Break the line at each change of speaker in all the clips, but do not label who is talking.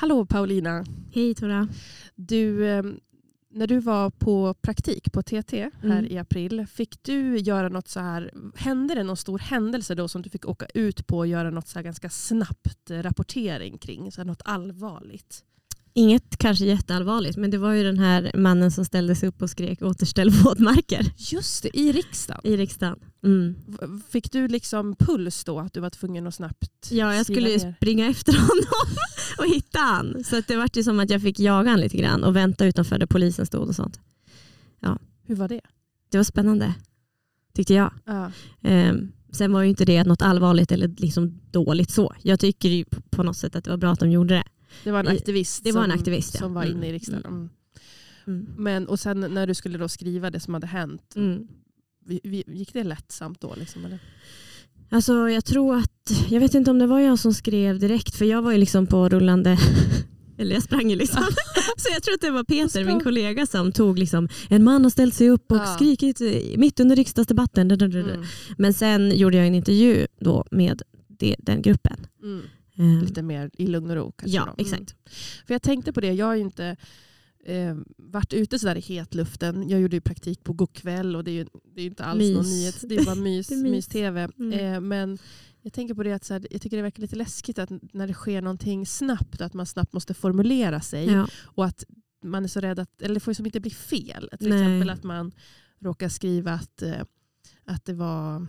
Hallå Paulina.
Hej Tora.
Du, eh, när du var på praktik på TT här
Mm.
i april, fick du göra något så här, hände det någon stor händelse då som du fick åka ut på och göra något så här ganska snabbt eh, rapportering kring? Så här något allvarligt?
Inget kanske jätteallvarligt men det var ju den här mannen som ställde sig upp och skrek återställ våtmarker
Just det, i riksdagen.
i riksdagen. Mm.
Fick du liksom puls då att du var tvungen att snabbt
Ja, jag skulle ju
ner?
springa efter honom och hitta han. Så att det var ju som att jag fick jaga han lite grann och vänta utanför där polisen stod och sånt.
Hur var det?
Det var spännande tyckte jag.
Ja.
Ehm, sen var ju inte det något allvarligt eller liksom dåligt så. Jag tycker på något sätt att det var bra att de gjorde det.
Det var en aktivist,
det var en
som,
aktivist, ja.
som var
Mm,
inne i riksdagen. Mm.
Mm.
Men, och sen när du skulle då skriva det som hade hänt,
Mm.
gick det lättsamt då? Liksom, eller?
Alltså jag tror att, jag vet inte om det var jag som skrev direkt för jag var ju liksom på rullande, eller jag sprang ju liksom. Så jag tror att det var Peter, min kollega som tog liksom, en man har ställt sig upp och
Ja.
skrikit mitt under riksdagsdebatten.
Mm.
Men sen gjorde jag en intervju då med det, den gruppen.
Mm.
Ehm,
Lite mer i lugn och ro kanske.
ja,
då. Mm.
exakt.
För jag tänkte på det, jag har ju inte eh, varit ute sådär i hetluften. Jag gjorde ju praktik på Go'kväll och det är ju det är inte alls
Mys.
någon nyhet. Det är bara mys,
är mys.
mys-tv.
Mm.
Eh, men jag tänker på det att så här, jag tycker det verkar lite läskigt att när det sker någonting snabbt, att man snabbt måste formulera sig.
Ja.
Och att man är så rädd att, eller det får ju som inte bli fel. Till
Nej.
exempel att man råkar skriva att, eh, att det var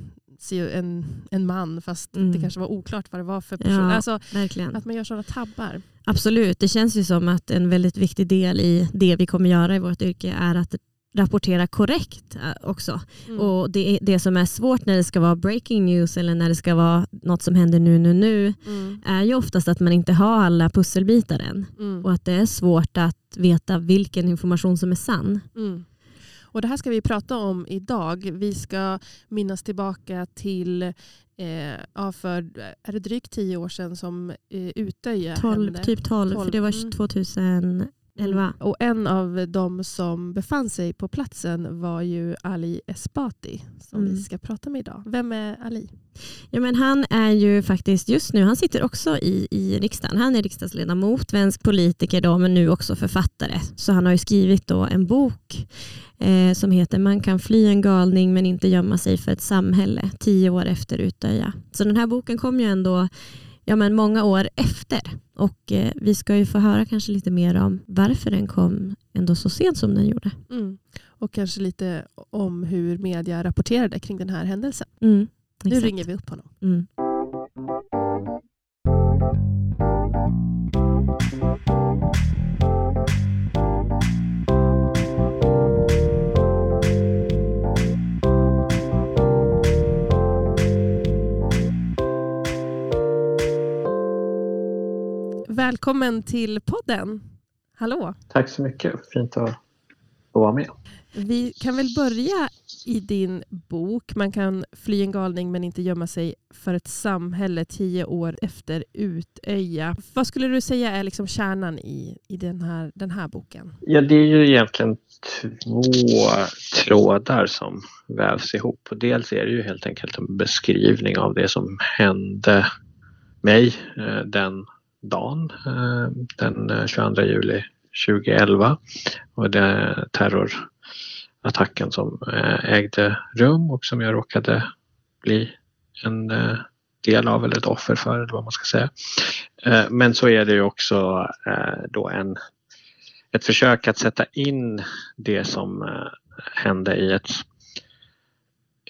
en, en man fast
Mm.
det kanske var oklart vad det var för person.
Ja.
Alltså,
Verkligen.
att man gör sådana tabbar.
Absolut, det känns ju som att en väldigt viktig del i det vi kommer göra i vårt yrke är att rapportera korrekt eh, också.
Mm.
Och det, det som är svårt när det ska vara breaking news eller när det ska vara något som händer nu, nu, nu
Mm.
är ju oftast att man inte har alla pusselbitar än.
Mm.
Och att det är svårt att veta vilken information som är sann.
Mm. Och det här ska vi prata om idag. Vi ska minnas tillbaka till eh, ja, för är det drygt tio år sedan som eh,
Utöje
hände.
Typ 12, 12, för det var
2000
11.
Och en av de som befann sig på platsen var ju Ali Esbati som
mm.
vi ska prata med idag. Vem är Ali?
Ja, men han är ju faktiskt just nu, han sitter också i, i riksdagen. Han är riksdagsledamot, svensk politiker då, men nu också författare. Så han har skrivit då en bok eh, som heter Man kan fly en galning men inte gömma sig för ett samhälle, tio år efter Utöja. Så den här boken kom ju ändå ja, men många år efter. Och eh, vi ska ju få höra kanske lite mer om varför den kom ändå så sent som den gjorde.
Mm. Och kanske lite om hur media rapporterade kring den här händelsen.
Mm,
Nu ringer vi upp honom.
Mm.
Välkommen till podden. Hallå.
Tack så mycket. Fint att få vara med.
Vi kan väl börja i din bok. Man kan fly en galning men inte gömma sig för ett samhälle tio år efter Utöja. Vad skulle du säga är liksom kärnan i, i den, här, den här boken?
Ja, det är ju egentligen två trådar som vävs ihop. Och dels är det ju helt enkelt en beskrivning av det som hände mig eh, den dagen, eh, den eh, 22 juli 2011. Och det terrorattacken som eh, ägde rum och som jag råkade bli en del av eller ett offer för eller vad man ska säga. Men så är det ju också då en ett försök att sätta in det som hände i ett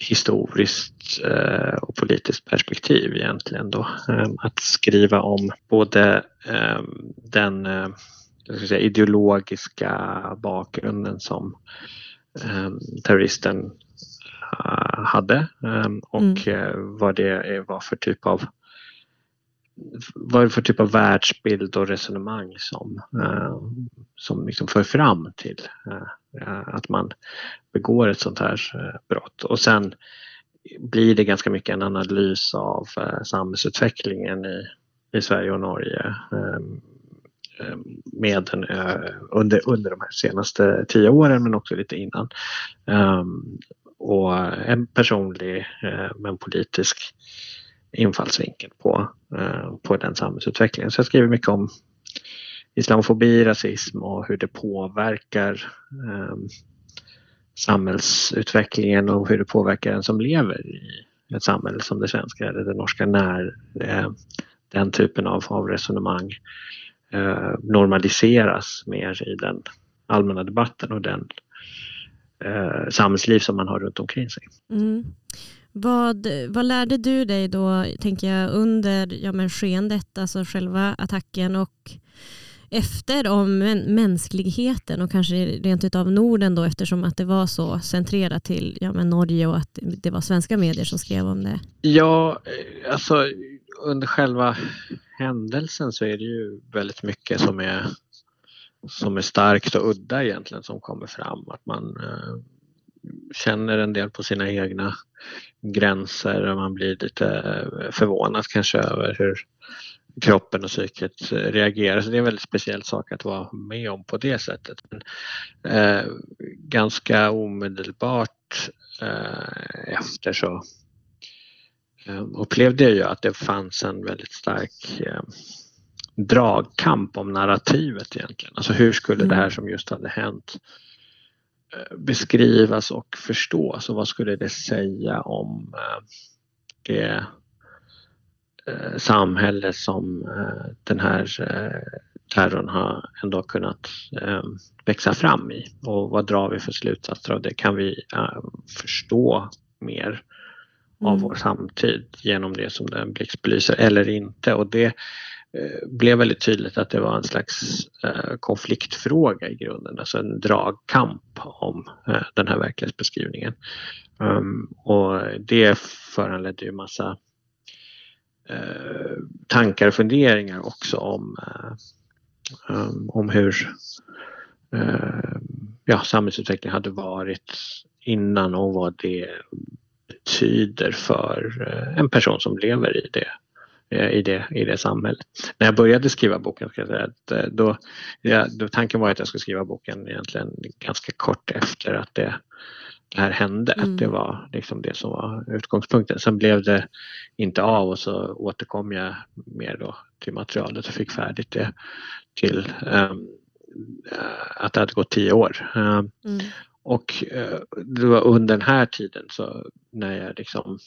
historiskt eh, och politiskt perspektiv egentligen då. Eh, att skriva om både eh, den eh, säga, ideologiska bakgrunden som eh, terroristen eh, hade och eh, vad det var för typ av vad är det för typ av världsbild och resonemang som, eh, som liksom för fram till eh, eh, att man begår ett sånt här eh, brott. Och sen blir det ganska mycket en analys av eh, samhällsutvecklingen i, i Sverige och Norge eh, med den, eh, under, under de här senaste tio åren men också lite innan. Ehm, och en personlig eh, men politisk infallsvinkel på, eh, på den samhällsutvecklingen. Så jag skriver mycket om islamofobi, rasism och hur det påverkar eh, samhällsutvecklingen och hur det påverkar den som lever i ett samhälle som det svenska eller det norska när eh, den typen av, av resonemang normaliseras mer i den allmänna debatten och den eh, samhällsliv som man har runt omkring sig. Mm.
Vad, vad lärde du dig då, tänker jag, under ja, men skeendet, alltså själva attacken och efter om mänskligheten och kanske rent utav Norden då eftersom att det var så centrerat till ja, men Norge och att det var svenska medier som skrev om det?
Ja, eh, alltså under själva händelsen så är det ju väldigt mycket som är, som är starkt och udda egentligen som kommer fram. Att man eh, känner en del på sina egna gränser och man blir lite förvånad kanske över hur kroppen och psyket reagerar. Så det är en väldigt speciell sak att vara med om på det sättet. Men, eh, ganska omedelbart eh, efter så eh, upplevde jag att det fanns en väldigt stark eh, dragkamp om narrativet egentligen. Alltså hur skulle det här mm. som just hade hänt beskrivas och förstås och vad skulle det säga om eh, det eh, samhälle som eh, den här eh, terrorn har ändå kunnat eh, växa fram i. Och vad drar vi för slutsatser av det? Kan vi eh, förstå mer av mm. vår samtid genom det som den blixtbelyser eller inte? Och det eh, Eh, blev väldigt tydligt att det var en slags eh, konfliktfråga i grunden, alltså en dragkamp om eh, den här verklighetsbeskrivningen. Um, och det föranledde ju massa Eh, tankar och funderingar också om, eh, ehm, om hur eh, ja, samhällsutvecklingen hade varit innan och vad det betyder för eh, en person som lever i det i det, i det samhället. När jag började skriva boken, ska jag säga, att då, ja, då, tanken var att jag skulle skriva boken egentligen ganska kort efter att det det här hände. Mm. Att det var liksom det som var utgångspunkten. Sen blev det inte av och så återkom jag mer då till materialet och fick färdigt det till um, att det hade gått tio år. Um, mm. Och uh, det var under den här tiden så när jag liksom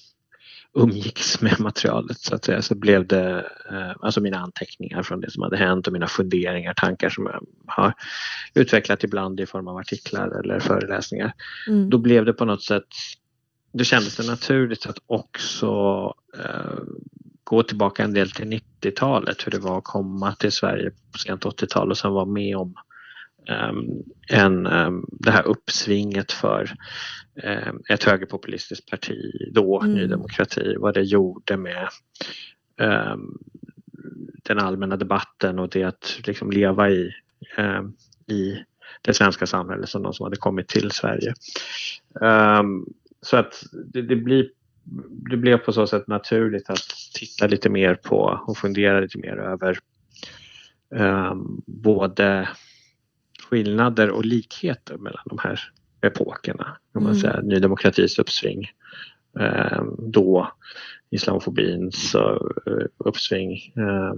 umgicks med materialet så att säga så blev det eh, alltså mina anteckningar från det som hade hänt och mina funderingar, tankar som jag har utvecklat ibland i form av artiklar eller föreläsningar. Mm. Då blev det på något sätt, det kändes det naturligt att också eh, gå tillbaka en del till 90-talet, hur det var att komma till Sverige på sent 80-tal och sen vara med om en, um, det här uppsvinget för um, ett högerpopulistiskt parti då, mm. Ny Demokrati, vad det gjorde med den allmänna debatten och det att liksom leva i, i det svenska samhället som de som hade kommit till Sverige. så att det, det blir det blev på så sätt naturligt att titta lite mer på och fundera lite mer över um, både skillnader och likheter mellan de här epokerna. Om man mm. säger Ny Demokratis uppsving eh, då, islamofobins eh, uppsving eh,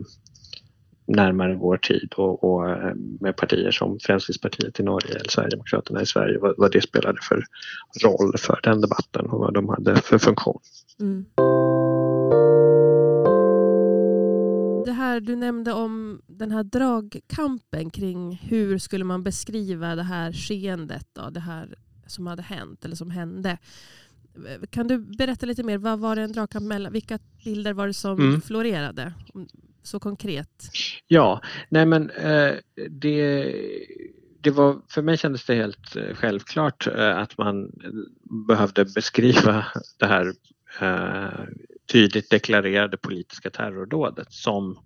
närmare vår tid och, och, med partier som Fremskrittspartiet i Norge eller Sverigedemokraterna i Sverige, vad, vad det spelade för roll för den debatten och vad de hade för funktion. Mm
det här du nämnde om den här dragkampen kring hur skulle man beskriva det här skeendet, då, det här som hade hänt eller som hände. Kan du berätta lite mer, vad var det en dragkamp mellan, vilka bilder var det som mm. florerade? Så konkret.
Ja, nej men eh, det, det var, för mig kändes det helt eh, självklart eh, att man behövde beskriva det här tydligt deklarerade politiska terrordådet som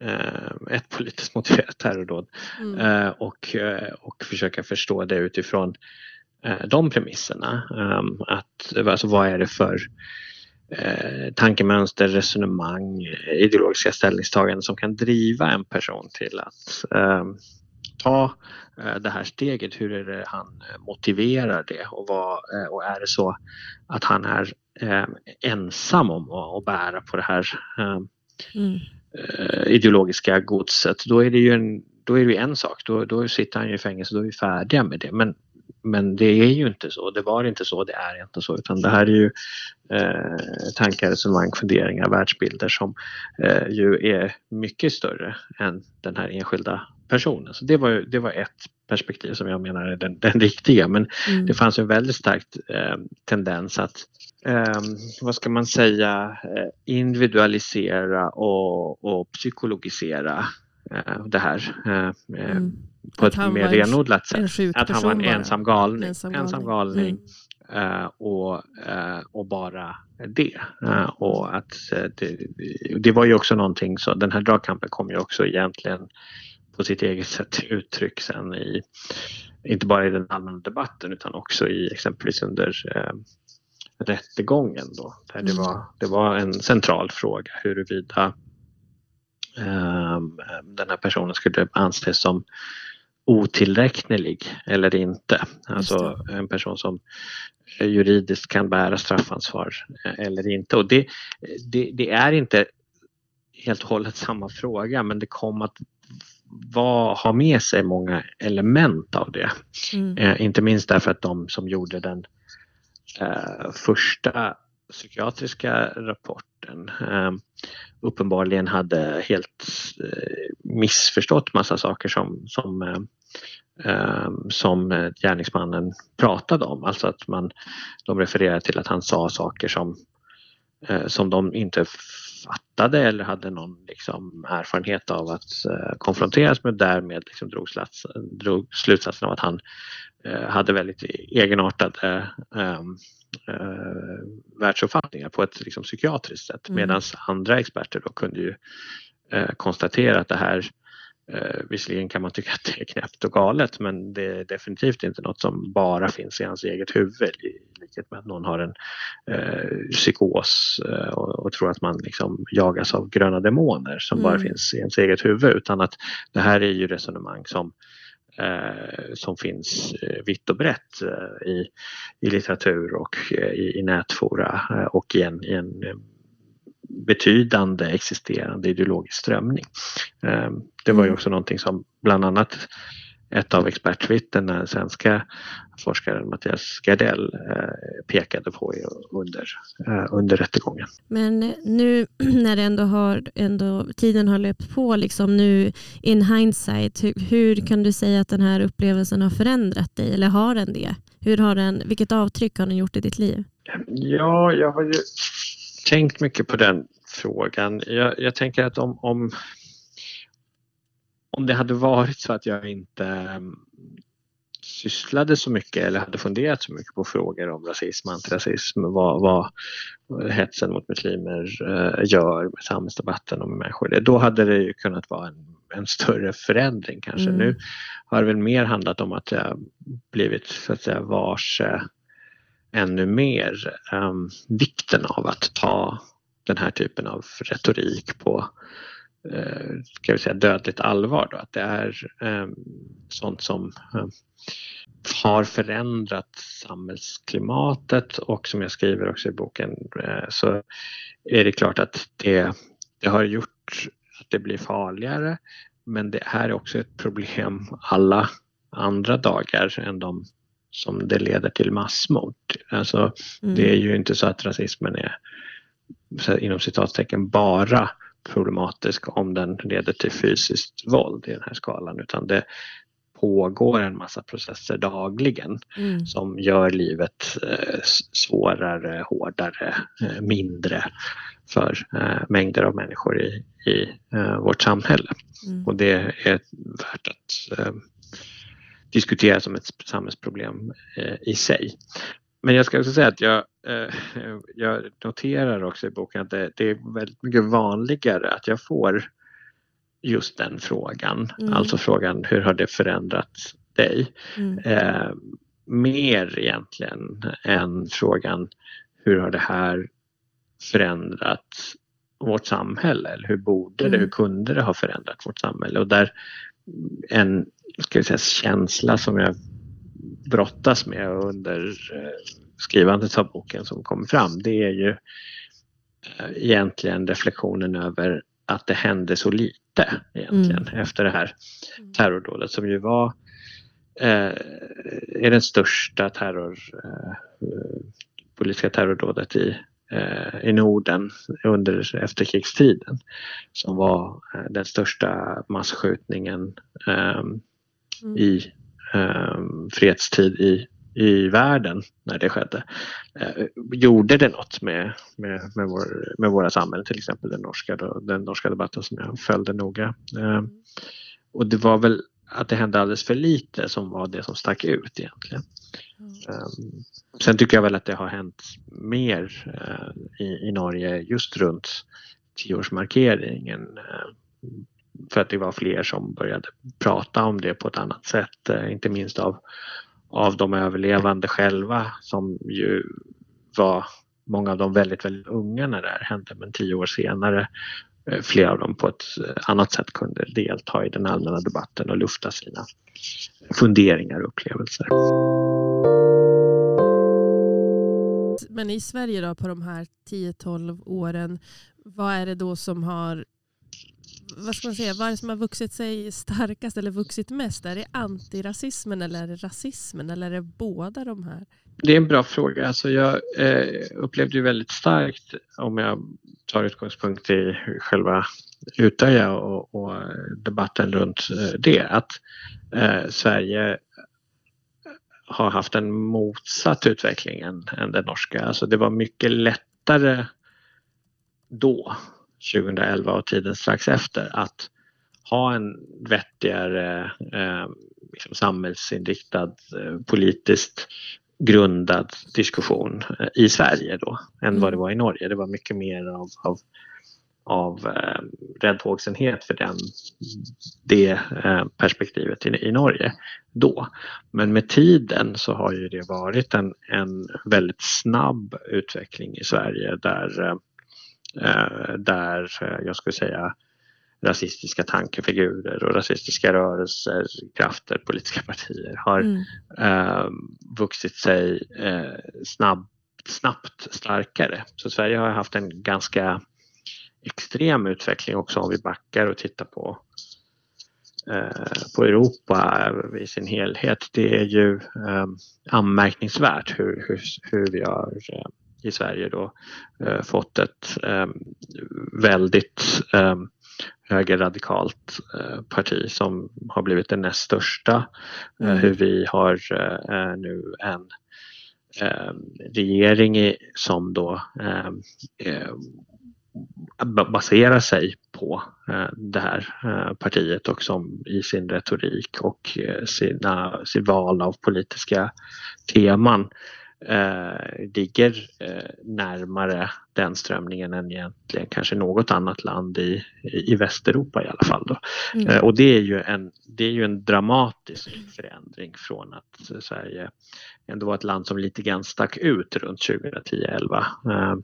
eh, ett politiskt motiverat terrordåd mm. eh, och, eh, och försöka förstå det utifrån de premisserna. Ehm, att, alltså, vad är det för tankemönster, resonemang, ideologiska ställningstaganden som kan driva en person till att ehm, ta det här steget? Hur är det han motiverar det och, vad, och är det så att han är eh, ensam om att, bära på det här eh, mm. ideologiska godset, då är det ju en då är det en sak, då, då sitter han ju i fängelse, då är vi färdiga med det. Men, men det är ju inte så, det var inte så, det är inte så utan det här är ju eh, tankar, resonemang, funderingar, världsbilder som eh, ju är mycket större än den här enskilda personen. Så det var, det var ett perspektiv som jag menar är den, den riktiga men mm. det fanns en väldigt stark eh, tendens att eh, vad ska man säga, eh, individualisera och, och psykologisera eh, det här eh, mm. på att ett mer renodlat sätt. Att han var en ensam galning. Ensam galning. Ensam galning. Mm. Uh, och, uh, och bara det. Uh, och att det, det var ju också någonting så den här dragkampen kom ju också egentligen på sitt eget sätt uttryck sen i inte bara i den allmänna debatten utan också i exempelvis under rättegången då. Där det, mm. var, det var en central fråga huruvida um, den här personen skulle anses som otillräcklig eller inte. Alltså en person som juridiskt kan bära straffansvar eller inte. Och det, det, det är inte helt och hållet samma fråga men det kom att var, ha med sig många element av det. Mm. Eh, inte minst därför att de som gjorde den eh, första psykiatriska rapporten eh, uppenbarligen hade helt eh, missförstått massa saker som, som, eh, eh som gärningsmannen pratade om. Alltså att man, de refererade till att han sa saker som, som de inte fattade eller hade någon liksom, erfarenhet av att eh, konfronteras med därmed liksom drog, slats, drog slutsatsen av att han eh, hade väldigt egenartade um, uh, världsuppfattningar på ett liksom, psykiatriskt sätt mm. medan andra experter då kunde ju uh, konstatera att det här Eh, visserligen kan man tycka att det är knäppt och galet men det är definitivt inte något som bara finns i hans eget huvud i likhet med att någon har en eh, psykos eh, och, och, tror att man liksom jagas av gröna demoner som mm. bara finns i ens eget huvud utan att det här är ju resonemang som eh, som finns eh, vitt och brett eh, i, i litteratur och i, i nätfora och i en, i en betydande existerande ideologisk strömning. Det var ju mm. också någonting som bland annat ett av expertvittnena, den svenska forskaren Mattias Gardell eh, pekade på under, eh, under rättegången.
Men nu när ändå har, ändå, tiden har löpt på, liksom nu in hindsight, hur, hur, kan du säga att den här upplevelsen har förändrat dig? Eller har den det? Hur har den, vilket avtryck har den gjort i ditt liv?
Ja, jag har ju tänkt mycket på den frågan. Jag, jag tänker att om, om, om det hade varit så att jag inte mm, sysslade så mycket eller hade funderat så mycket på frågor om rasism, antirasism, vad, vad hetsen mot muslimer uh, gör med samhällsdebatten och med människor. Då hade det ju kunnat vara en, en större förändring kanske. Mm. Nu har det väl mer handlat om att jag blivit så att säga varse ännu mer um, vikten av att ta den här typen av retorik på eh, ska vi säga, dödligt allvar. Då. Att det är eh, sånt som eh, har förändrat samhällsklimatet och som jag skriver också i boken eh, så är det klart att det, det har gjort att det blir farligare men det här är också ett problem alla andra dagar än de som det leder till massmord. Alltså, mm. Det är ju inte så att rasismen är inom citattecken bara problematisk om den leder till fysiskt våld i den här skalan utan det pågår en massa processer dagligen mm. som gör livet eh, svårare, hårdare, eh, mindre för eh, mängder av människor i, i eh, vårt samhälle. Mm. Och det är värt att eh, diskutera som ett samhällsproblem eh, i sig. Men jag ska också säga att jag, eh, jag noterar också i boken att det, det, är väldigt mycket vanligare att jag får just den frågan. Mm. Alltså frågan hur har det förändrat dig? Mm. Eh, mer egentligen än frågan hur har det här förändrat vårt samhälle? Eller hur borde det, mm. hur kunde det ha förändrat vårt samhälle? Och där en ska vi säga, känsla som jag brottas med under eh, skrivandet av boken som kommer fram det är ju eh, egentligen reflektionen över att det hände så lite egentligen mm. efter det här mm. terrordådet som ju var eh, är den största terror, eh, politiska terrordådet i, eh, i Norden under efterkrigstiden som var eh, den största massskjutningen mm. i fredstid i i världen när det skedde. Eh, gjorde det något med, med, med, vår, med våra samhällen, till exempel den norska, den norska debatten som jag följde noga. Eh, och det var väl att det hände alldeles för lite som var det som stack ut egentligen. Um, sen tycker jag väl att det har hänt mer i, i Norge just runt tioårsmarkeringen. För att det var fler som började prata om det på ett annat sätt, eh, inte minst av av de överlevande själva som ju var många av dem väldigt, väldigt unga när det här hände men tio år senare eh, flera av dem på ett eh, annat sätt kunde delta i den allmänna debatten och lufta sina funderingar och upplevelser.
Men i Sverige då på de här 10-12 åren, vad är det då som har vad ska man säga, vad är det som har vuxit sig starkast eller vuxit mest? Är det antirasismen eller är det rasismen eller är det båda de här?
Det är en bra fråga. Alltså jag eh, upplevde ju väldigt starkt, om jag tar utgångspunkt i själva Utöja och, och debatten runt eh, det, att eh, Sverige har haft en motsatt utveckling än, än den norska. Alltså det var mycket lättare då 2011 och tiden strax efter att ha en vettigare eh, liksom samhällsinriktad, eh, politiskt grundad diskussion eh, i Sverige då än vad det mm. var i Norge. Det var mycket mer av, av, av eh, räddhågsenhet för den, det eh, perspektivet i, i Norge då. Men med tiden så har ju det varit en, en väldigt snabb utveckling i Sverige där eh, där eh, jag skulle säga rasistiska tankefigurer och rasistiska rörelser, krafter, politiska partier har mm. eh, vuxit sig eh, snabb, snabbt starkare. Så Sverige har haft en ganska extrem utveckling också om vi backar och tittar på eh, på Europa i sin helhet. Det är ju eh, anmärkningsvärt hur, hur, hur vi har i Sverige då eh, fått ett eh, väldigt eh, högerradikalt eh, parti som har blivit det näst största. Eh, mm. hur vi har eh, nu en regering i, som då baserar sig på det här partiet och som i sin retorik och sina, sin val av politiska teman eh, ligger eh, närmare den strömningen än egentligen kanske något annat land i, i Västeuropa i alla fall. Då. Mm. Eh, och det är, ju en, det är ju en dramatisk förändring från att Sverige ändå var ett land som lite grann stack ut runt 2010-11 eh,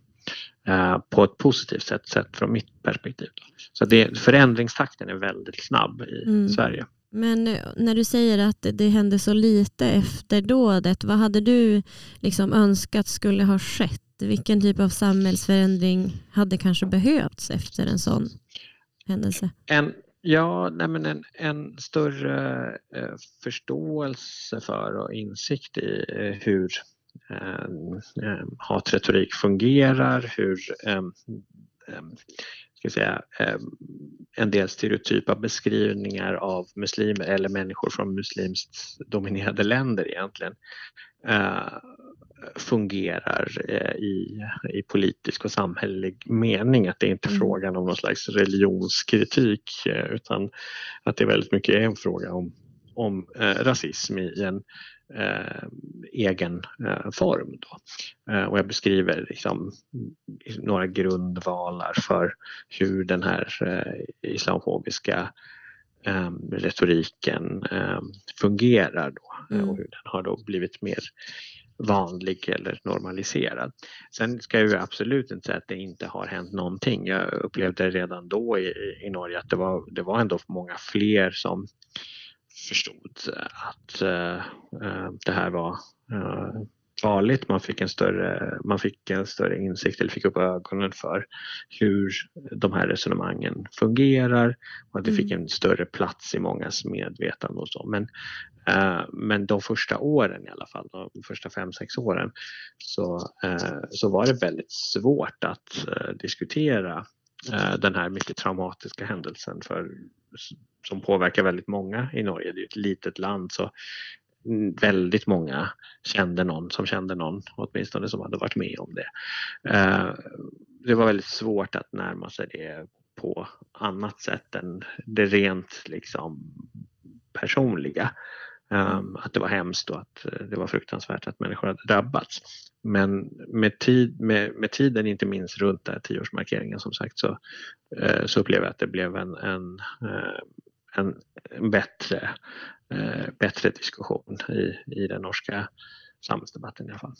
eh, på ett positivt sätt sett från mitt perspektiv. Så det, förändringstakten är väldigt snabb i mm. Sverige.
Men eh, när du säger att det hände så lite efter dådet, vad hade du liksom önskat skulle ha skett? Vilken typ av samhällsförändring hade kanske behövts efter en sån händelse?
En, ja, nej men en, en större eh, förståelse för och insikt i eh, hur eh, eh hatretorik fungerar, hur eh, eh ska säga, eh, en del stereotypa beskrivningar av muslimer eller människor från muslimskt dominerade länder egentligen eh, fungerar eh, i, i politisk och samhällelig mening. Att det inte är mm. frågan om någon slags religionskritik utan att det väldigt mycket är en fråga om, om rasism i en eh, egen eh, form. Då. Eh, och jag beskriver liksom, några grundvalar för hur den här eh, islamofobiska eh, retoriken eh, fungerar då, mm. och hur den har då blivit mer vanlig eller normaliserad. Sen ska jag absolut inte säga att det inte har hänt någonting. Jag upplevde redan då i, i Norge att det var, det var ändå många fler som förstod att uh, det här var uh, farligt. Man fick en större, man fick en större insikt eller fick upp ögonen för hur de här resonemangen fungerar och att det fick mm. en större plats i mångas medvetande och så. Men, uh, men de första åren i alla fall, de första fem, sex åren så, uh, så var det väldigt svårt att uh, diskutera Eh, den här mycket traumatiska händelsen för, som påverkar väldigt många i Norge. Det är ett litet land så väldigt många kände någon som kände någon åtminstone som hade varit med om det. Eh, det var väldigt svårt att närma sig det på annat sätt än det rent liksom personliga. Um, att det var hemskt och att eh, det var fruktansvärt att människor hade drabbats. Men med, tid, med, med tiden, inte minst runt den tioårsmarkeringen som sagt, så, uh, så upplever jag att det blev en, en, uh, en, en bättre bättre diskussion i, i den norska samhällsdebatten i alla fall.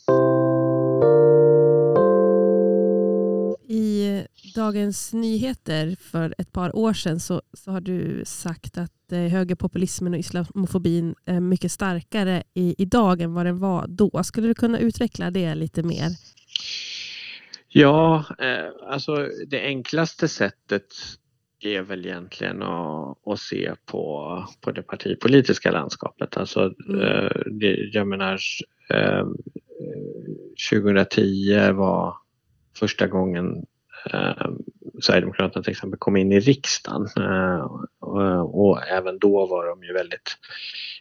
I Dagens Nyheter för ett par år sedan så, så har du sagt att eh, högerpopulismen och islamofobin är mycket starkare i, idag än vad den var då. Skulle du kunna utveckla det lite mer?
Ja, eh, alltså det enklaste sättet är väl egentligen att, att se på, på det partipolitiska landskapet. Alltså, mm. Eh, det, jag menar, eh, 2010 var första gången eh, Sverigedemokraterna till exempel kom in i riksdagen eh, och, och, även då var de ju väldigt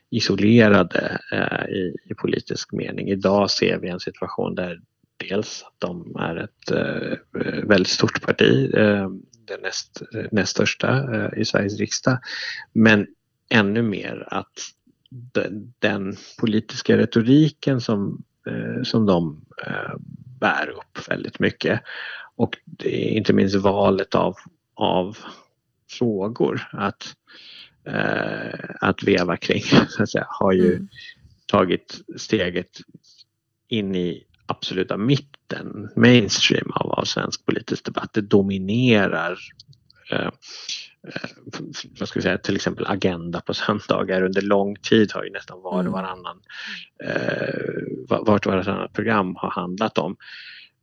isolerade eh, i, i, politisk mening. Idag ser vi en situation där dels att de är ett eh, väldigt stort parti eh, det näst, näst största eh, i Sveriges riksdag. Men ännu mer att den politiska retoriken som, eh, som de eh, bär upp väldigt mycket och inte minst valet av, av frågor att, att veva kring så att säga, har ju mm. tagit steget in i absoluta mitten, mainstream av, av svensk politisk debatt. Det dominerar eh, eh, vad ska vi säga, till exempel Agenda på söndagar under lång tid har ju nästan var och mm. varannan, eh, vart och varannat program har handlat om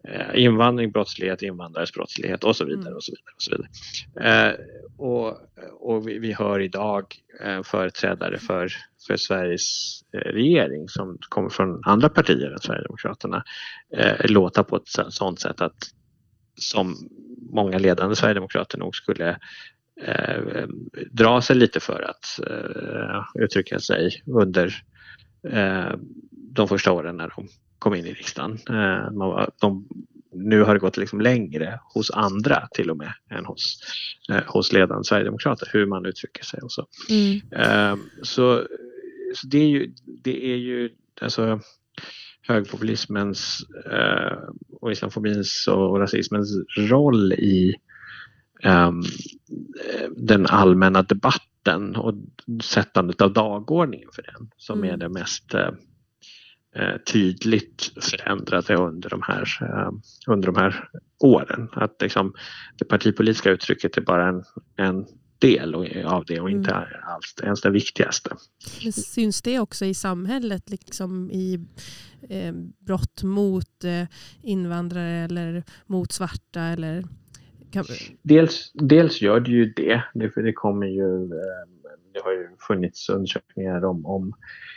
eh, invandring, brottslighet, invandrares brottslighet och så vidare. Mm. Och så vidare, och så vidare. Eh, och, och vi, vi, hör idag eh, företrädare för, för Sveriges eh, regering som kommer från andra partier än Sverigedemokraterna eh, låta på ett sådant sätt att som många ledande sverigedemokrater nog skulle eh, dra sig lite för att eh, uttrycka sig under eh, de första åren när de kom in i riksdagen. Eh, de, nu har det gått liksom längre hos andra till och med än hos, eh, hos ledande sverigedemokrater, hur man uttrycker sig och så. Mm. Eh, så, så det är ju, det är ju alltså, högpopulismens eh, och islamofobins och rasismens roll i den allmänna debatten och sättandet av dagordningen för den som mm. är det mest uh, tydligt förändrade under de här, uh, under de här åren. Att liksom, det partipolitiska uttrycket är bara en, en del av det och inte mm. alls ens det viktigaste.
Men syns det också i samhället, liksom i eh, brott mot eh, invandrare eller mot svarta? Eller,
kan... dels, dels gör det ju det. Det, det kommer ju, eh, det har ju funnits undersökningar om, om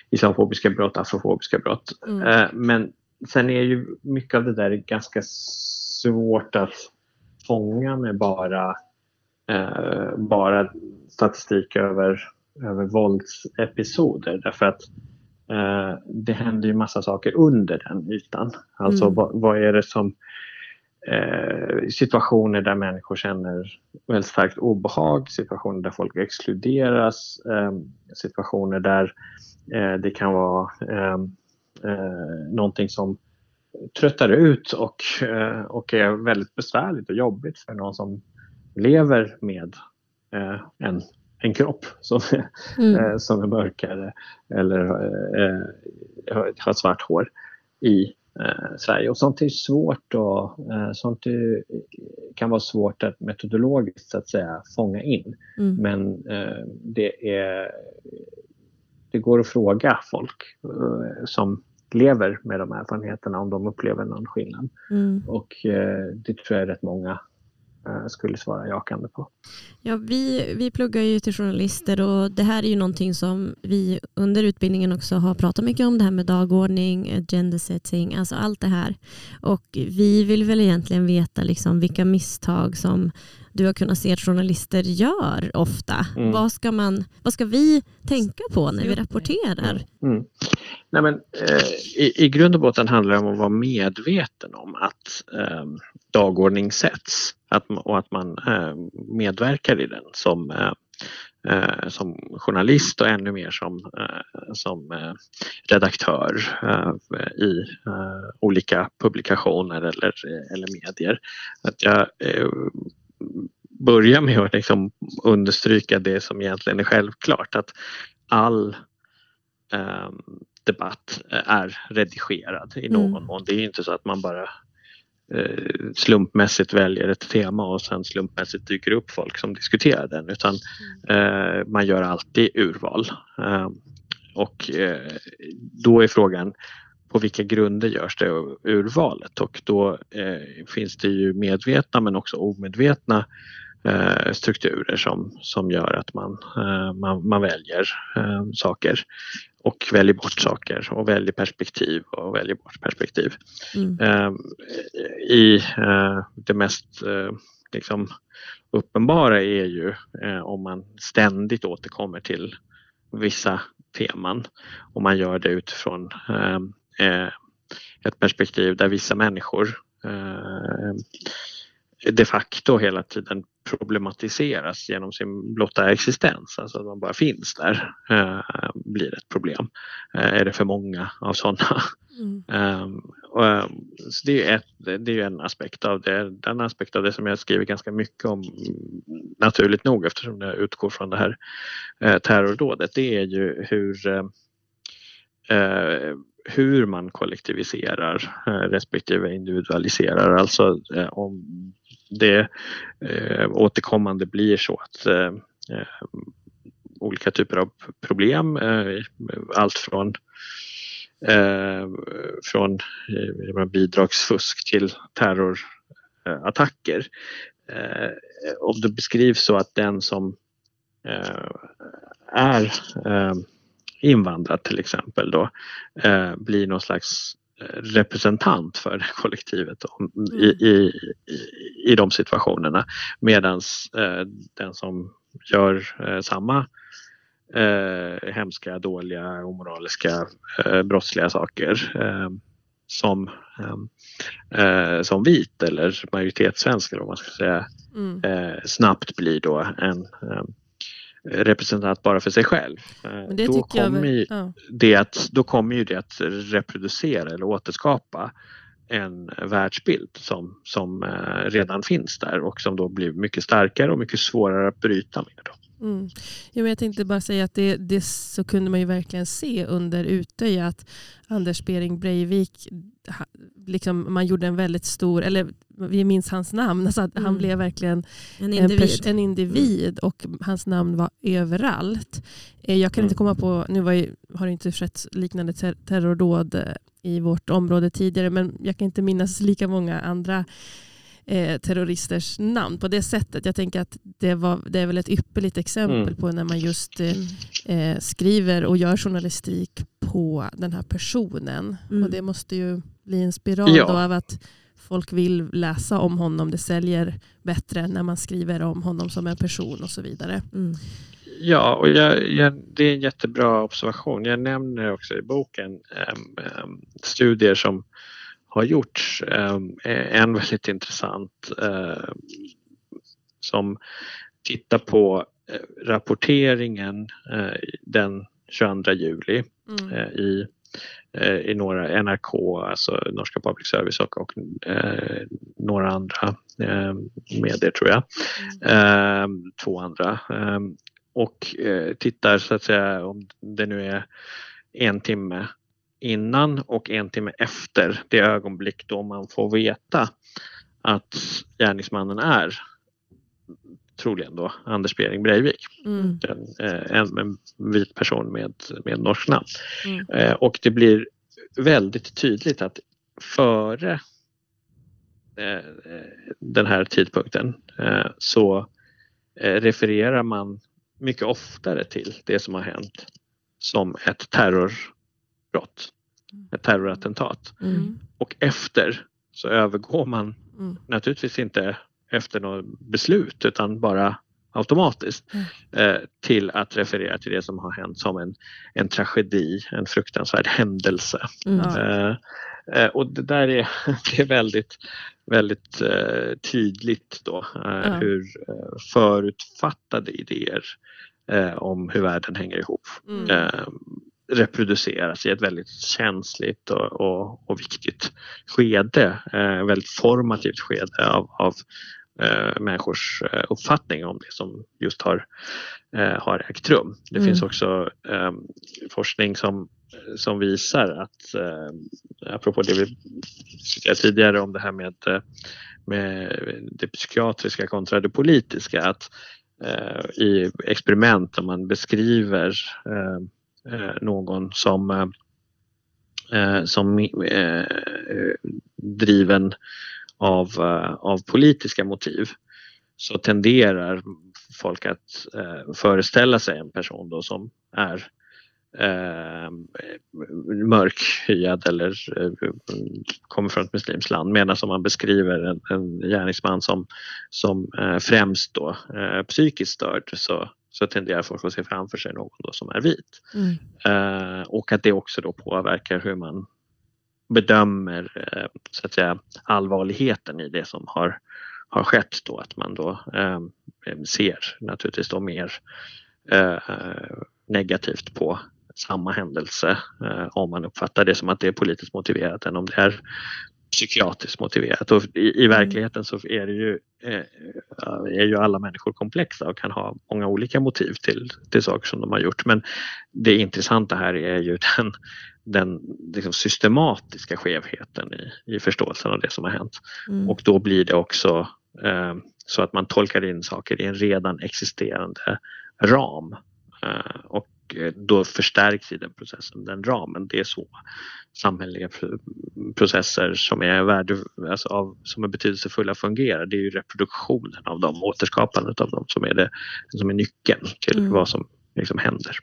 islamofobiska brott, afrofobiska brott. Mm. Eh, men sen är ju mycket av det där ganska svårt att fånga med bara eh, bara statistik över, över våldsepisoder därför att eh, det händer ju massa saker under den ytan. Alltså mm. vad, vad, är det som eh, situationer där människor känner väldigt starkt obehag, situationer där folk exkluderas, eh, situationer där eh, det kan vara eh, eh, någonting som tröttar ut och, och är väldigt besvärligt och jobbigt för någon som lever med en, en kropp som, mm. som är mörkare eller har svart hår i eh, Sverige. Och sånt är svårt och eh, sånt är, kan vara svårt att metodologiskt så att säga fånga in. Mm. Men eh, det är det går att fråga folk som lever med de erfarenheterna om de upplever någon skillnad.
Mm.
Och eh, det tror jag rätt många eh, skulle svara jakande på.
Ja, vi, vi pluggar ju till journalister och det här är ju någonting som vi under utbildningen också har pratat mycket om. Det här med dagordning, agenda setting, alltså allt det här. Och vi vill väl egentligen veta liksom vilka misstag som du har kunnat se att journalister gör ofta.
Mm.
Vad, ska man, vad ska vi tänka på när vi rapporterar?
Mm. Nej, men, eh, i, I grund och botten handlar det om att vara medveten om att eh, dagordning sätts att, och att man eh, medverkar i den som, eh, eh, som journalist och ännu mer som, som redaktör i olika publikationer eller, eller medier. Att jag börjar med att liksom understryka det som egentligen är självklart att all debatt är redigerad i någon
Mm.
mån. Det är inte så att man bara slumpmässigt väljer ett tema och sen slumpmässigt dyker upp folk som diskuterar den utan eh, man gör alltid urval. Eh, och eh, då är frågan på vilka grunder görs det urvalet? Och då eh, finns det ju medvetna men också omedvetna eh, strukturer som, som gör att man, eh, man, man väljer eh, saker och väljer bort saker och väljer perspektiv och väljer bort perspektiv.
Mm.
Eh, I eh, det mest eh, liksom uppenbara är ju eh, om man ständigt återkommer till vissa teman och man gör det utifrån eh, eh, ett perspektiv där vissa människor eh, de facto hela tiden problematiseras genom sin blotta existens, alltså att man bara finns där, eh, blir ett problem. Eh, är det för många av sådana?
Mm.
Um, och, um, så det är, ett, det är en aspekt av det. Den aspekt av det som jag skriver ganska mycket om naturligt nog eftersom jag utgår från det här eh, terrordådet det är ju hur eh, eh, hur man kollektiviserar eh, respektive individualiserar. Alltså eh, om det eh, återkommande blir så att eh, eh, olika typer av problem, eh, allt från eh, från eh, bidragsfusk till terrorattacker. Eh, om det beskrivs så att den som eh, är eh, invandrad till exempel då eh, blir någon slags representant för det kollektivet om, i, i, i, i de situationerna medan eh, den som gör eh, samma eh, hemska, dåliga, omoraliska, eh, brottsliga saker eh, som, eh, eh, som vit eller majoritetssvensk eller vad man ska säga
Mm.
snabbt blir då en representant bara för sig själv. Eh, då, kommer ju
ja.
det att, då kommer ju det att reproducera eller återskapa en världsbild som, som eh, redan finns där och som då blir mycket starkare och mycket svårare att bryta med. Då.
Mm. Jo, men jag tänkte bara säga att det, det så kunde man ju verkligen se under Utöja att Anders Bering Breivik, liksom, man gjorde en väldigt stor, eller vi minns hans namn, alltså att han
Mm.
blev verkligen
En
en,
individ.
pers- en individ och hans namn var överallt. Eh, Jag kan
Mm.
inte komma på, nu var ju, har det inte skett liknande ter- terrordåd eh, i vårt område tidigare, men jag kan inte minnas lika många andra eh, terroristers namn på det sättet. Jag tänker att det, var, det är väl ett ypperligt exempel
Mm.
på när man just eh, eh, skriver och gör journalistik på den här personen.
Mm.
Och det måste ju bli en spiral
Ja.
då av att folk vill läsa om honom. Det säljer bättre när man skriver om honom som en person och så vidare.
Mm.
Ja, och jag, jag, det är en jättebra observation. Jag nämner också i boken em, em, studier som har gjorts. Em, en väldigt intressant em, som tittar på eh, rapporteringen eh, den 22 juli
Mm.
eh, i, i några NRK, alltså Norska Public Service och, och eh, några andra eh, medier tror jag. Eh, två andra. Och tittar så att säga om det nu är en timme innan och en timme efter det ögonblick då man får veta att gärningsmannen är troligen då Anders Behring Breivik
Mm.
en, eh, en, en vit person med, med norskt namn.
Mm.
Eh, och det blir väldigt tydligt att före eh, den här tidpunkten så refererar man mycket oftare till det som har hänt som ett terrorbrott, ett terrorattentat.
Mm.
Och efter så övergår man
Mm.
naturligtvis inte efter något beslut utan bara automatiskt
Mm.
eh, till att referera till det som har hänt som en, en tragedi, en fruktansvärd händelse.
Mm.
Eh, eh, och det där är, det är väldigt, väldigt eh, tydligt då eh,
Ja.
hur eh, förutfattade idéer eh, om hur världen hänger ihop
Mm.
Reproduceras i ett väldigt känsligt och, och, och viktigt skede, eh, väldigt formativt skede av, av eh, människors eh, uppfattning om det som just har, eh, har ägt rum. Det
Mm.
finns också eh, forskning som, som visar att, eh, apropå det vi diskuterade tidigare om det här med, eh, med det psykiatriska kontra det politiska, att eh, i experiment där man beskriver eh, eh, Eh, någon som, eh, eh som eh, eh, driven av, eh, av politiska motiv så tenderar folk att eh, föreställa sig en person då som är eh, mörkhyad eller eh, kommer från ett muslimskt land medan om man beskriver en, en gärningsman som, som eh, främst då eh, psykiskt störd så, så tenderar folk att se framför sig någon då som är vit.
Mm.
Eh, och att det också då påverkar hur man bedömer eh, så att säga, allvarligheten i det som har, har skett. Då, att man då eh, ser naturligtvis då mer eh, negativt på samma händelse eh, om man uppfattar det som att det är politiskt motiverat än om det är psykiatriskt motiverat. Och i, i verkligheten så är, det ju, eh, är ju alla människor komplexa och kan ha många olika motiv till, till saker som de har gjort. Men det intressanta här är ju den, den liksom systematiska skevheten i, i förståelsen av det som har hänt.
Mm.
Och då blir det också eh, så att man tolkar in saker i en redan existerande ram. Eh, och då förstärks i den processen den ramen. Det är så samhälleliga pr- processer som är, värde, alltså av, som är betydelsefulla fungerar. Det är ju reproduktionen av dem, återskapandet av dem som är, det, som är nyckeln till
Mm.
vad som liksom händer.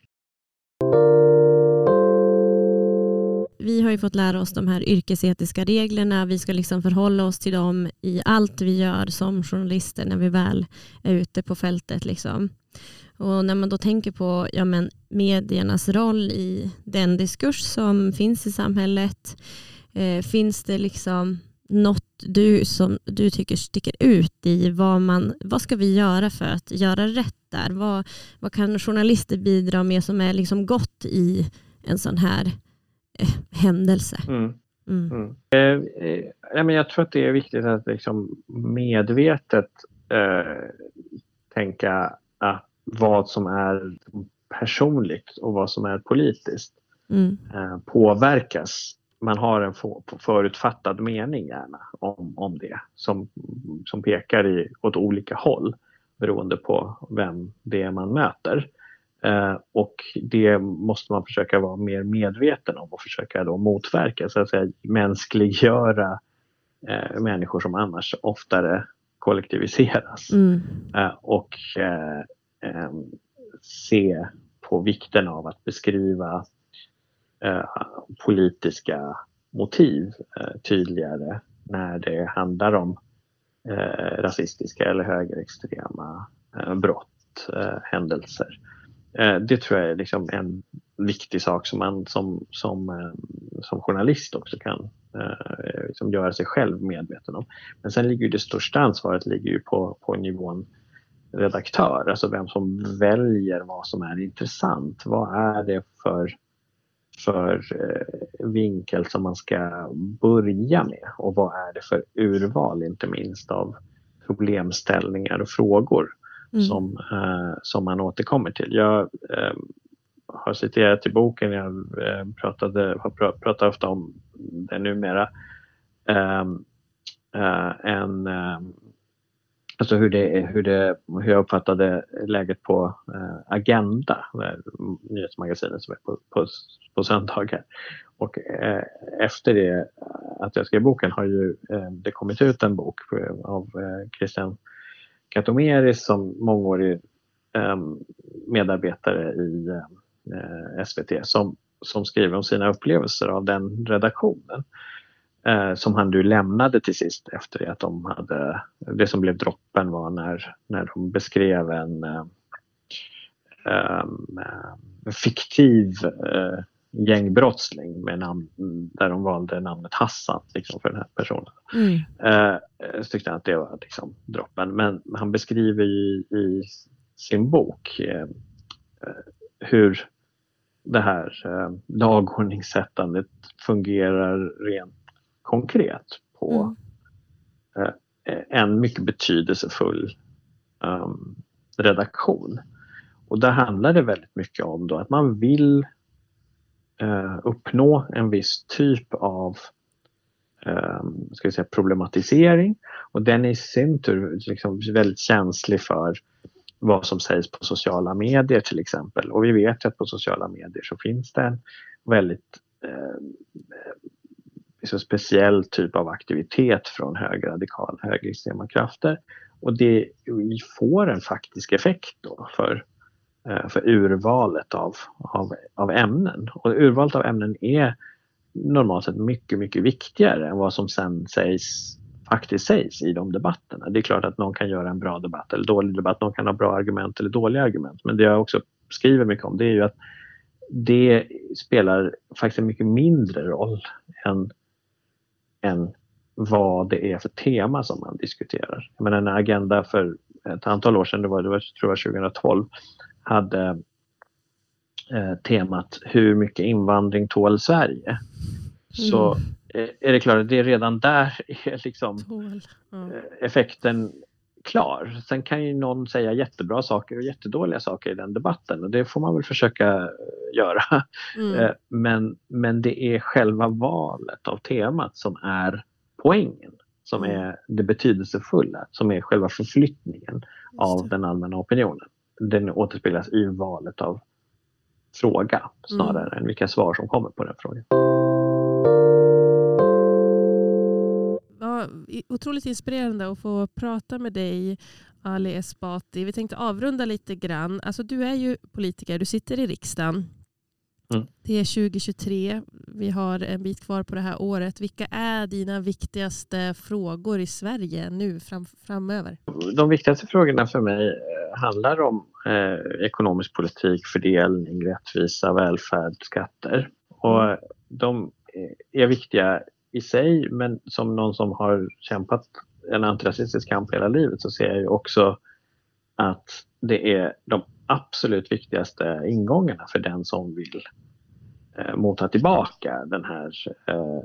Vi har ju fått lära oss de här yrkesetiska reglerna. Vi ska liksom förhålla oss till dem i allt vi gör som journalister när vi väl är ute på fältet. Liksom. Och när man då tänker på ja, men, mediernas roll i den diskurs som finns i samhället. Eh, finns det liksom något du som du tycker sticker ut i vad, man, vad ska vi göra för att göra rätt där? Vad, vad kan journalister bidra med som är liksom gott i en sån här eh, händelse? Mm.
Mm. Eh, eh, men jag tror att det är viktigt att liksom medvetet eh, tänka att vad som är personligt och vad som är politiskt
Mm.
eh, påverkas. Man har en få- förutfattad mening gärna om, om det som, som pekar i, åt olika håll beroende på vem det är man möter. Eh, och det måste man försöka vara mer medveten om och försöka då motverka, så att säga mänskliggöra eh, människor som annars oftare kollektiviseras.
Mm.
Eh, och eh, Eh, se på vikten av att beskriva eh, politiska motiv eh, tydligare när det handlar om eh, rasistiska eller högerextrema eh, brott, eh, händelser. Eh, det tror jag är liksom en viktig sak som man som, som, eh, som journalist också kan eh, liksom göra sig själv medveten om. Men sen ligger ju det största ansvaret ligger ju på, på nivån redaktör, alltså vem som väljer vad som är intressant. Vad är det för, för eh, vinkel som man ska börja med och vad är det för urval inte minst av problemställningar och frågor
Mm.
som, eh, som man återkommer till. Jag eh, har citerat i boken, jag eh, pratade, har pr- pratat ofta om det numera, eh, eh, en, eh, alltså hur, det, hur, det, hur jag uppfattade läget på eh, Agenda, nyhetsmagasinet som är på, på, på söndagar. Och eh, efter det eh, att jag skrev boken har ju eh, det kommit ut en bok av eh, Christian Katomeris som mångårig ehm, medarbetare i eh, eh, SVT som, som skriver om sina upplevelser av den redaktionen eh, som han nu lämnade till sist efter att de hade, det som blev droppen var när, när de beskrev en eh, eh, fiktiv eh, gängbrottsling med namn, där de valde namnet Hassan liksom, för den här personen. Mm. Eh, så tyckte han att det var liksom, droppen. Men han beskriver i, i sin bok eh, hur det här eh, dagordningssättandet fungerar rent konkret på mm. eh, en mycket betydelsefull um, redaktion. Och där handlar det väldigt mycket om då att man vill eh, uppnå en viss typ av eh, ska säga, problematisering och den är i sin tur liksom väldigt känslig för vad som sägs på sociala medier till exempel. Och vi vet att på sociala medier så finns det en väldigt eh, liksom speciell typ av aktivitet från högerradikala, högerextrema krafter. Och det får en faktisk effekt då för, eh, för urvalet av, av, av ämnen. Och urvalet av ämnen är normalt sett mycket, mycket viktigare än vad som sen sägs faktiskt sägs i de debatterna. Det är klart att någon kan göra en bra debatt eller dålig debatt, någon kan ha bra argument eller dåliga argument. Men det jag också skriver mycket om det är ju att det spelar faktiskt en mycket mindre roll än än vad det är för tema som man diskuterar. Jag menar, en agenda för ett antal år sedan, det var, det var tror jag 2012, hade eh, temat Hur mycket invandring tål Sverige? Mm. Så eh, är det klart att det är redan där är liksom mm. effekten klar. Sen kan ju någon säga jättebra saker och jättedåliga saker i den debatten och det får man väl försöka göra. Mm. Eh, men, men det är själva valet av temat som är poängen, som mm. är det betydelsefulla, som är själva förflyttningen av den allmänna opinionen. Den återspeglas i valet av fråga snarare mm. än vilka svar som kommer på den frågan.
Otroligt inspirerande att få prata med dig Ali Esbati. Vi tänkte avrunda lite grann. Alltså, du är ju politiker, du sitter i riksdagen. Mm. Det är 2023, vi har en bit kvar på det här året. Vilka är dina viktigaste frågor i Sverige nu fram, framöver?
De viktigaste frågorna för mig eh, handlar om eh, ekonomisk politik, fördelning, rättvisa, välfärd, skatter. Och mm. de är viktiga i sig men som någon som har kämpat en antirasistisk kamp hela livet så ser jag ju också att det är de absolut viktigaste ingångarna för den som vill eh, mota tillbaka den här eh,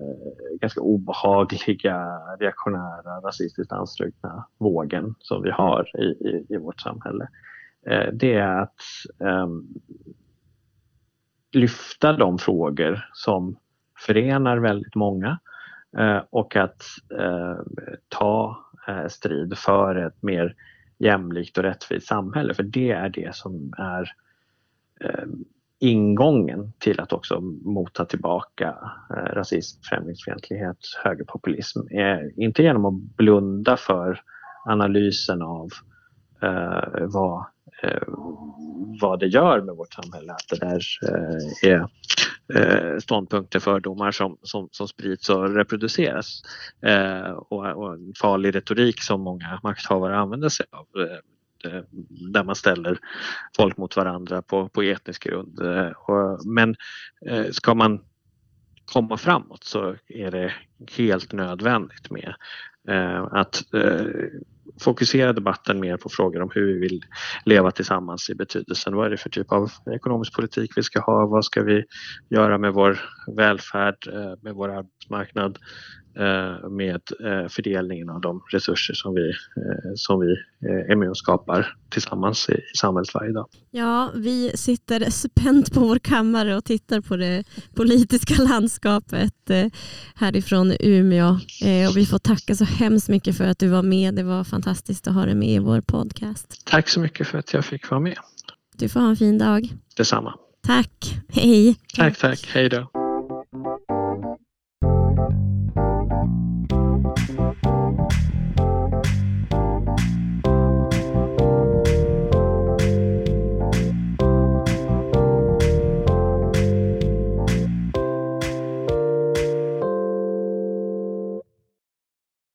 ganska obehagliga, reaktionära, rasistiskt anstrukna vågen som vi har i, i, i vårt samhälle. Eh, det är att eh, lyfta de frågor som förenar väldigt många Eh, och att eh, ta eh, strid för ett mer jämlikt och rättvist samhälle. För det är det som är eh, ingången till att också mota tillbaka eh, rasism, främlingsfientlighet, högerpopulism. Inte genom att blunda för analysen av vad, vad det gör med vårt samhälle, att det där är eh, ståndpunkter, fördomar som, som, som sprids och reproduceras. Eh, och, och, en farlig retorik som många makthavare använder sig av. Eh, eh, där man ställer folk mot varandra på, på etnisk grund. Eh, och, men eh, ska man komma framåt så är det helt nödvändigt med eh, att eh, fokusera debatten mer på frågor om hur vi vill leva tillsammans i betydelsen. Vad är det för typ av ekonomisk politik vi ska ha? Vad ska vi göra med vår välfärd, eh, med vår arbetsmarknad? Eh, med eh, fördelningen av de resurser som vi, som vi är med och skapar tillsammans i, i samhället varje dag.
Ja, vi sitter spänt på vår kammare och tittar på det politiska landskapet härifrån Umeå. Och vi får tacka så hemskt mycket för att du var med. Det var fantastiskt att ha dig med i vår podcast.
Tack så mycket för att jag fick vara med.
Du får ha en fin dag.
Detsamma.
Tack. Hej.
Tack, tack. Hej då.